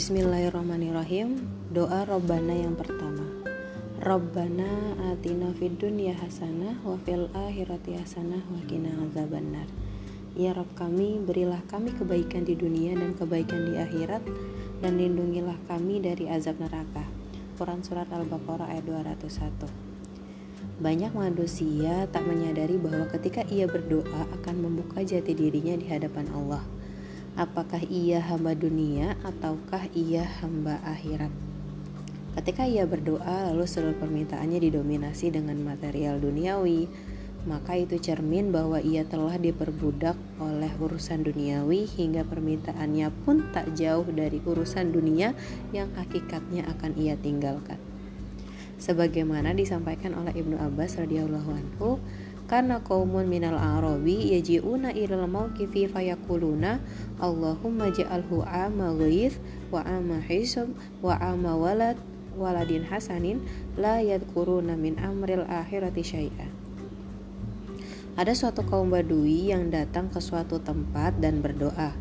Bismillahirrahmanirrahim. Doa Robbana yang pertama. Robbana atina fid dunya hasanah wa fil akhirati hasanah wa qina azabannar. Ya Rob kami berilah kami kebaikan di dunia dan kebaikan di akhirat dan lindungilah kami dari azab neraka. Quran Surat Al-Baqarah ayat 201 Banyak manusia tak menyadari bahwa ketika ia berdoa akan membuka jati dirinya di hadapan Allah apakah ia hamba dunia ataukah ia hamba akhirat. Ketika ia berdoa, lalu seluruh permintaannya didominasi dengan material duniawi, maka itu cermin bahwa ia telah diperbudak oleh urusan duniawi hingga permintaannya pun tak jauh dari urusan dunia yang hakikatnya akan ia tinggalkan. Sebagaimana disampaikan oleh Ibnu Abbas radhiyallahu anhu, karena kaumun minal arabi yaji'una ilal mawqifi fayakuluna Allahumma ja'alhu ama ghayth wa ama hisab wa ama walad waladin hasanin la yadkuruna min amril akhirati syai'a. Ada suatu kaum badui yang datang ke suatu tempat dan berdoa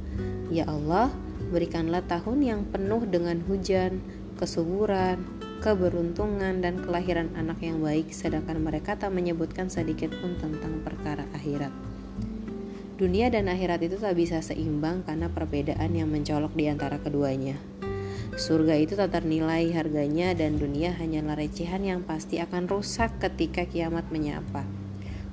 Ya Allah berikanlah tahun yang penuh dengan hujan, kesuburan, keberuntungan dan kelahiran anak yang baik sedangkan mereka tak menyebutkan sedikit pun tentang perkara akhirat. Dunia dan akhirat itu tak bisa seimbang karena perbedaan yang mencolok di antara keduanya. Surga itu tak ternilai harganya dan dunia hanyalah recehan yang pasti akan rusak ketika kiamat menyapa.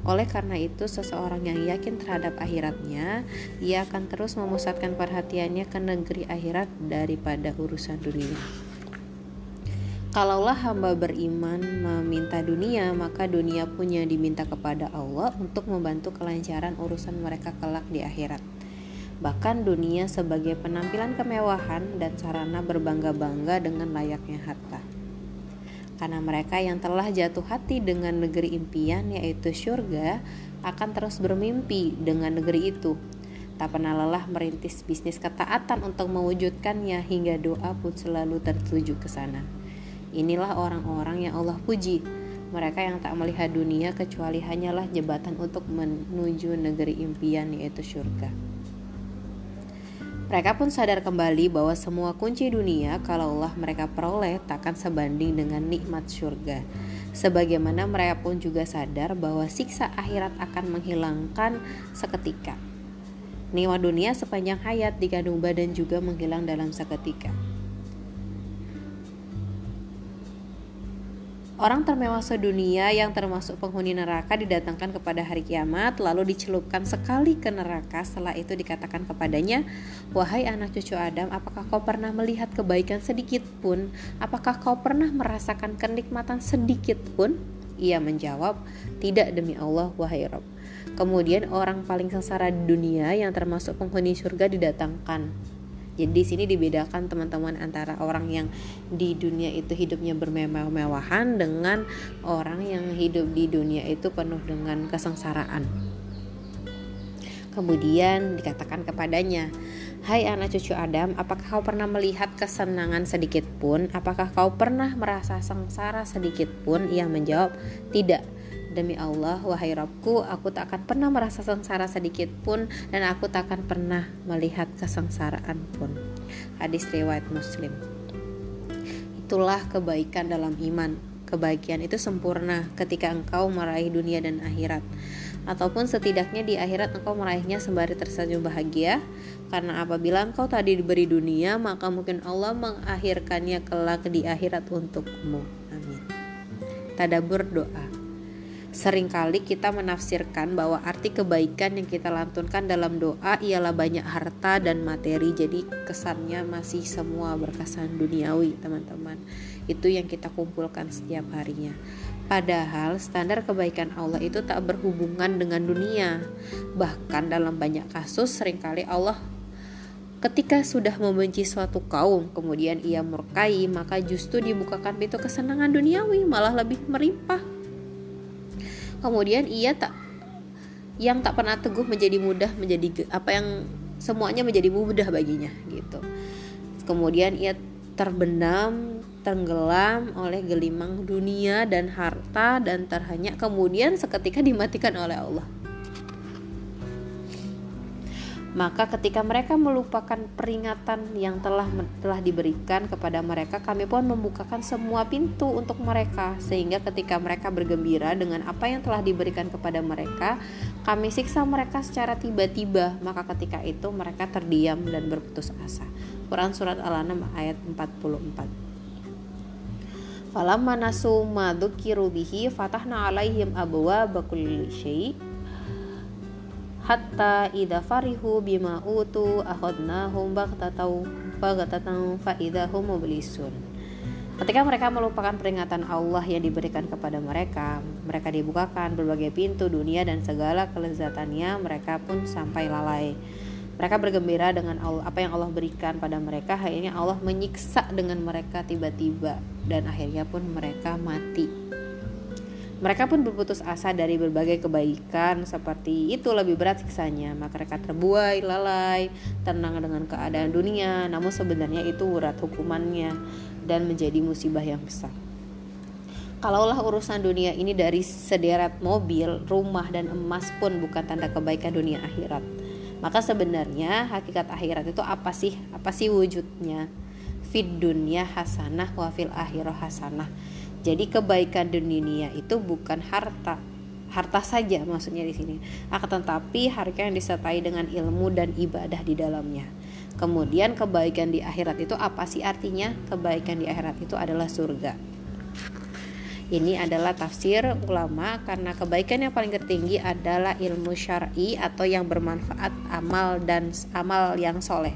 Oleh karena itu, seseorang yang yakin terhadap akhiratnya, ia akan terus memusatkan perhatiannya ke negeri akhirat daripada urusan dunia. Kalaulah hamba beriman meminta dunia, maka dunia punya diminta kepada Allah untuk membantu kelancaran urusan mereka kelak di akhirat. Bahkan dunia sebagai penampilan kemewahan dan sarana berbangga-bangga dengan layaknya harta. Karena mereka yang telah jatuh hati dengan negeri impian yaitu surga akan terus bermimpi dengan negeri itu. Tak pernah lelah merintis bisnis ketaatan untuk mewujudkannya hingga doa pun selalu tertuju ke sana. Inilah orang-orang yang Allah puji. Mereka yang tak melihat dunia kecuali hanyalah jembatan untuk menuju negeri impian yaitu surga. Mereka pun sadar kembali bahwa semua kunci dunia kalau Allah mereka peroleh takkan sebanding dengan nikmat surga. Sebagaimana mereka pun juga sadar bahwa siksa akhirat akan menghilangkan seketika. Nikmat dunia sepanjang hayat dikandung badan juga menghilang dalam seketika. Orang termewah sedunia yang termasuk penghuni neraka didatangkan kepada hari kiamat lalu dicelupkan sekali ke neraka. Setelah itu dikatakan kepadanya Wahai anak cucu Adam apakah kau pernah melihat kebaikan sedikit pun? Apakah kau pernah merasakan kenikmatan sedikit pun? Ia menjawab tidak demi Allah wahai Rob. Kemudian orang paling sengsara di dunia yang termasuk penghuni surga didatangkan jadi di sini dibedakan teman-teman antara orang yang di dunia itu hidupnya bermewah-mewahan dengan orang yang hidup di dunia itu penuh dengan kesengsaraan. Kemudian dikatakan kepadanya, Hai anak cucu Adam, apakah kau pernah melihat kesenangan sedikit pun? Apakah kau pernah merasa sengsara sedikit pun? Ia menjawab, tidak. Demi Allah, wahai Robku, aku tak akan pernah merasa sengsara sedikit pun dan aku tak akan pernah melihat kesengsaraan pun. Hadis riwayat Muslim. Itulah kebaikan dalam iman. Kebahagiaan itu sempurna ketika engkau meraih dunia dan akhirat ataupun setidaknya di akhirat engkau meraihnya sembari tersenyum bahagia karena apabila engkau tadi diberi dunia maka mungkin Allah mengakhirkannya kelak di akhirat untukmu amin tadabur doa Seringkali kita menafsirkan bahwa arti kebaikan yang kita lantunkan dalam doa ialah banyak harta dan materi. Jadi kesannya masih semua berkesan duniawi, teman-teman. Itu yang kita kumpulkan setiap harinya. Padahal standar kebaikan Allah itu tak berhubungan dengan dunia. Bahkan dalam banyak kasus sering kali Allah Ketika sudah membenci suatu kaum, kemudian ia murkai, maka justru dibukakan pintu kesenangan duniawi, malah lebih merimpah kemudian ia tak yang tak pernah teguh menjadi mudah menjadi apa yang semuanya menjadi mudah baginya gitu. Kemudian ia terbenam tenggelam oleh gelimang dunia dan harta dan terhanyak kemudian seketika dimatikan oleh Allah Maka ketika mereka melupakan peringatan yang telah telah diberikan kepada mereka, kami pun membukakan semua pintu untuk mereka sehingga ketika mereka bergembira dengan apa yang telah diberikan kepada mereka, kami siksa mereka secara tiba-tiba. Maka ketika itu mereka terdiam dan berputus asa. Quran surat Al-An'am ayat 44. Falamma nasu ma fatahna alaihim hatta idza farihu bima utu akhadnahum baghtatan baghtatan fa idahum mublisun Ketika mereka melupakan peringatan Allah yang diberikan kepada mereka, mereka dibukakan berbagai pintu dunia dan segala kelezatannya, mereka pun sampai lalai. Mereka bergembira dengan Allah, apa yang Allah berikan pada mereka, akhirnya Allah menyiksa dengan mereka tiba-tiba dan akhirnya pun mereka mati. Mereka pun berputus asa dari berbagai kebaikan seperti itu lebih berat siksanya. Maka mereka terbuai, lalai, tenang dengan keadaan dunia. Namun sebenarnya itu urat hukumannya dan menjadi musibah yang besar. Kalaulah urusan dunia ini dari sederet mobil, rumah, dan emas pun bukan tanda kebaikan dunia akhirat. Maka sebenarnya hakikat akhirat itu apa sih? Apa sih wujudnya? Fid dunia hasanah wa fil akhirah hasanah jadi kebaikan dunia itu bukan harta, harta saja maksudnya di sini. Akan tetapi harga yang disertai dengan ilmu dan ibadah di dalamnya. Kemudian kebaikan di akhirat itu apa sih artinya? Kebaikan di akhirat itu adalah surga. Ini adalah tafsir ulama karena kebaikan yang paling tertinggi adalah ilmu syar'i atau yang bermanfaat amal dan amal yang soleh.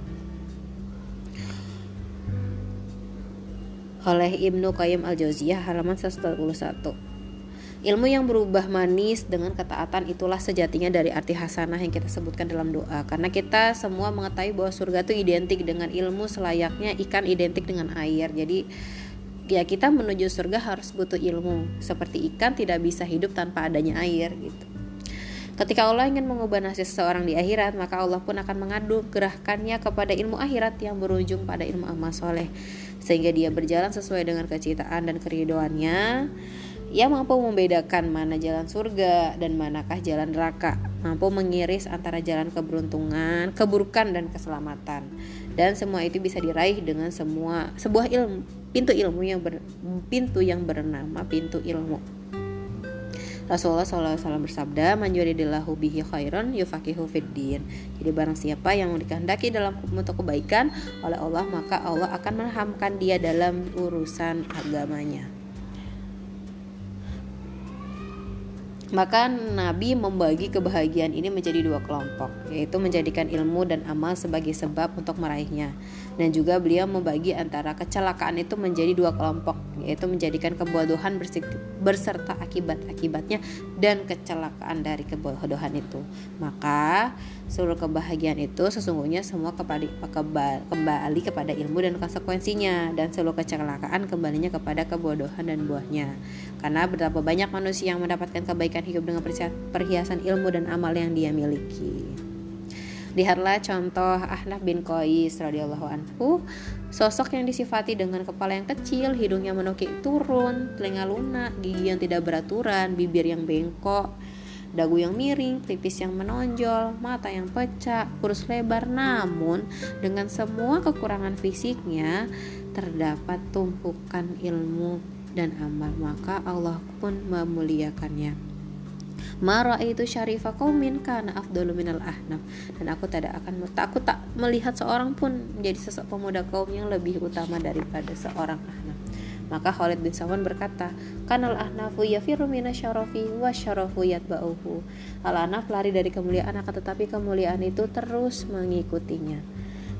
Oleh Ibnu Qayyim al-Jauziyah halaman 141. Ilmu yang berubah manis dengan ketaatan itulah sejatinya dari arti hasanah yang kita sebutkan dalam doa. Karena kita semua mengetahui bahwa surga itu identik dengan ilmu selayaknya ikan identik dengan air. Jadi ya kita menuju surga harus butuh ilmu. Seperti ikan tidak bisa hidup tanpa adanya air gitu. Ketika Allah ingin mengubah nasib seseorang di akhirat, maka Allah pun akan mengadu gerahkannya kepada ilmu akhirat yang berujung pada ilmu amal soleh sehingga dia berjalan sesuai dengan kecintaan dan keridoannya ia mampu membedakan mana jalan surga dan manakah jalan neraka, mampu mengiris antara jalan keberuntungan, keburukan dan keselamatan. Dan semua itu bisa diraih dengan semua sebuah ilmu, pintu ilmu yang ber, pintu yang bernama pintu ilmu. Rasulullah SAW bersabda, "Manjuridillahu bihi khairan yufaqihu fiddin." Jadi barang siapa yang dikehendaki dalam untuk kebaikan oleh Allah, maka Allah akan menghamkan dia dalam urusan agamanya. Maka Nabi membagi kebahagiaan ini menjadi dua kelompok, yaitu menjadikan ilmu dan amal sebagai sebab untuk meraihnya. Dan juga beliau membagi antara kecelakaan itu menjadi dua kelompok, yaitu menjadikan kebodohan berserta akibat-akibatnya dan kecelakaan dari kebodohan itu. Maka seluruh kebahagiaan itu sesungguhnya semua kembali, kembali kepada ilmu dan konsekuensinya dan seluruh kecelakaan kembalinya kepada kebodohan dan buahnya. Karena betapa banyak manusia yang mendapatkan kebaikan hidup dengan perhiasan ilmu dan amal yang dia miliki. Lihatlah contoh Ahnaf bin Qais radhiyallahu anhu, sosok yang disifati dengan kepala yang kecil, hidung yang menukik turun, telinga lunak, gigi yang tidak beraturan, bibir yang bengkok, dagu yang miring, tipis yang menonjol, mata yang pecah, kurus lebar, namun dengan semua kekurangan fisiknya terdapat tumpukan ilmu dan amal. Maka Allah pun memuliakannya Mara itu syarifah kaumin karena afdalu minal ahnaf dan aku tidak akan aku tak melihat seorang pun menjadi sosok pemuda kaum yang lebih utama daripada seorang ahnaf maka Khalid bin Sawan berkata, Kanal ahnafu yafiru minasyarafi wa syarafu yatba'uhu. Al-ahnaf lari dari kemuliaan akan tetapi kemuliaan itu terus mengikutinya.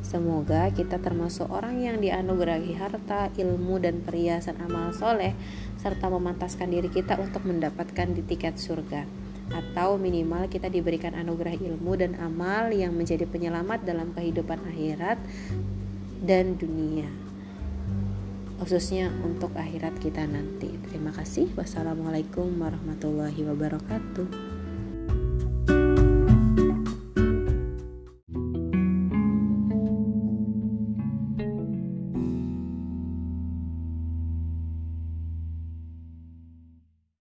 Semoga kita termasuk orang yang dianugerahi harta, ilmu, dan perhiasan amal soleh, serta memantaskan diri kita untuk mendapatkan di tiket surga. Atau minimal kita diberikan anugerah ilmu dan amal yang menjadi penyelamat dalam kehidupan akhirat dan dunia. Khususnya untuk akhirat kita nanti. Terima kasih. Wassalamualaikum warahmatullahi wabarakatuh.